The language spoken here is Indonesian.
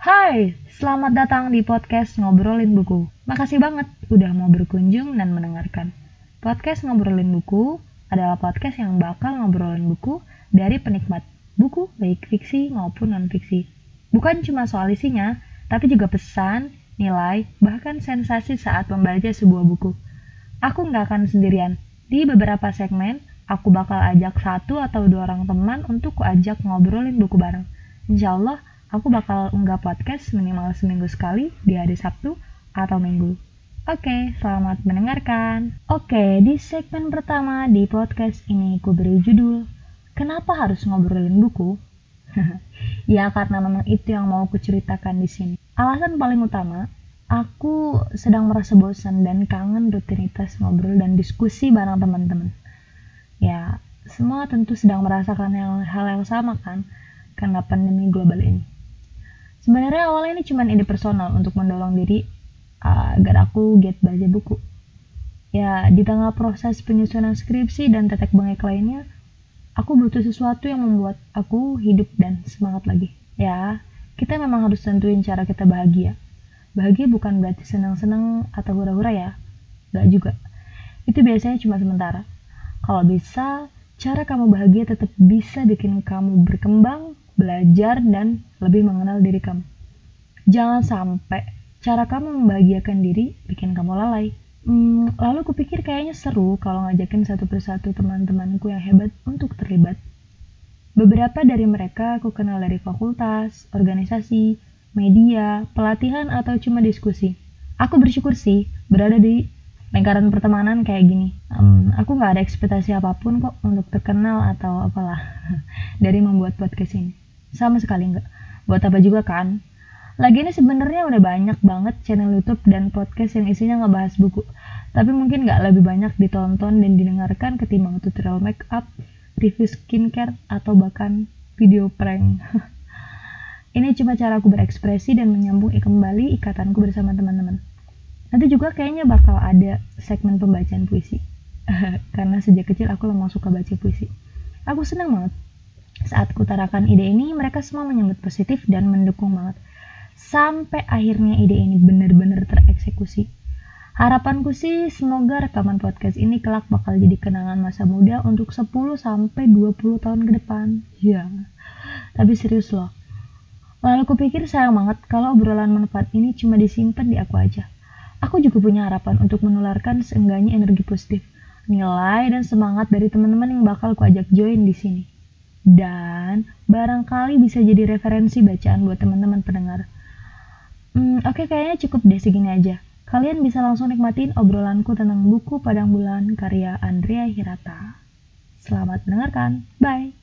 Hai, selamat datang di podcast Ngobrolin Buku. Makasih banget udah mau berkunjung dan mendengarkan. Podcast Ngobrolin Buku adalah podcast yang bakal ngobrolin buku dari penikmat buku baik fiksi maupun non-fiksi. Bukan cuma soal isinya, tapi juga pesan, nilai, bahkan sensasi saat membaca sebuah buku. Aku nggak akan sendirian. Di beberapa segmen, aku bakal ajak satu atau dua orang teman untuk kuajak ngobrolin buku bareng. Insya Allah, aku bakal unggah podcast minimal seminggu sekali di hari Sabtu atau Minggu. Oke, selamat mendengarkan. Oke, di segmen pertama di podcast ini ku beri judul Kenapa harus ngobrolin buku? ya karena memang itu yang mau kuceritakan di sini. Alasan paling utama, aku sedang merasa bosan dan kangen rutinitas ngobrol dan diskusi bareng teman-teman. Ya, semua tentu sedang merasakan hal yang sama kan, karena pandemi global ini. Sebenarnya awalnya ini cuma ide personal untuk mendorong diri uh, agar aku get baca buku. Ya, di tengah proses penyusunan skripsi dan tetek bengek lainnya, aku butuh sesuatu yang membuat aku hidup dan semangat lagi. Ya, kita memang harus tentuin cara kita bahagia. Bahagia bukan berarti senang-senang atau hura-hura ya. Gak juga. Itu biasanya cuma sementara. Kalau bisa, cara kamu bahagia tetap bisa bikin kamu berkembang, belajar, dan lebih mengenal diri kamu. Jangan sampai cara kamu membahagiakan diri bikin kamu lalai. Hmm, lalu kupikir kayaknya seru kalau ngajakin satu persatu teman-temanku yang hebat untuk terlibat. Beberapa dari mereka aku kenal dari fakultas, organisasi, media, pelatihan, atau cuma diskusi. Aku bersyukur sih berada di lingkaran pertemanan kayak gini. Um, aku nggak ada ekspektasi apa pun kok untuk terkenal atau apalah dari membuat podcast ini. Sama sekali nggak. Buat apa juga kan? Lagi ini sebenarnya udah banyak banget channel YouTube dan podcast yang isinya ngebahas buku. Tapi mungkin nggak lebih banyak ditonton dan didengarkan ketimbang tutorial make up, review skincare, atau bahkan video prank. ini cuma cara aku berekspresi dan menyambung kembali ikatanku bersama teman-teman. Nanti juga kayaknya bakal ada segmen pembacaan puisi. Karena sejak kecil aku memang suka baca puisi. Aku senang banget saat kutarakan ide ini, mereka semua menyambut positif dan mendukung banget. Sampai akhirnya ide ini benar-benar tereksekusi. Harapanku sih semoga rekaman podcast ini kelak bakal jadi kenangan masa muda untuk 10 sampai 20 tahun ke depan. Ya. Tapi serius loh. Lalu kupikir sayang banget kalau obrolan manfaat ini cuma disimpan di aku aja. Aku juga punya harapan untuk menularkan seenggaknya energi positif, nilai dan semangat dari teman-teman yang bakal kuajak join di sini dan barangkali bisa jadi referensi bacaan buat teman-teman pendengar. Hmm, Oke, okay, kayaknya cukup deh segini aja. Kalian bisa langsung nikmatin obrolanku tentang buku Padang Bulan karya Andrea Hirata. Selamat mendengarkan. Bye.